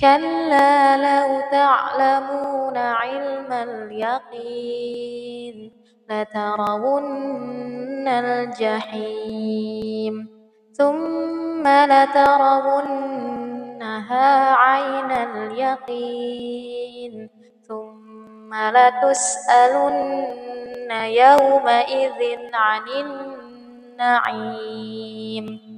كلا لو تعلمون علم اليقين لترون الجحيم. ثم لترونها عين اليقين. ثم لتسألن يومئذ عن النعيم.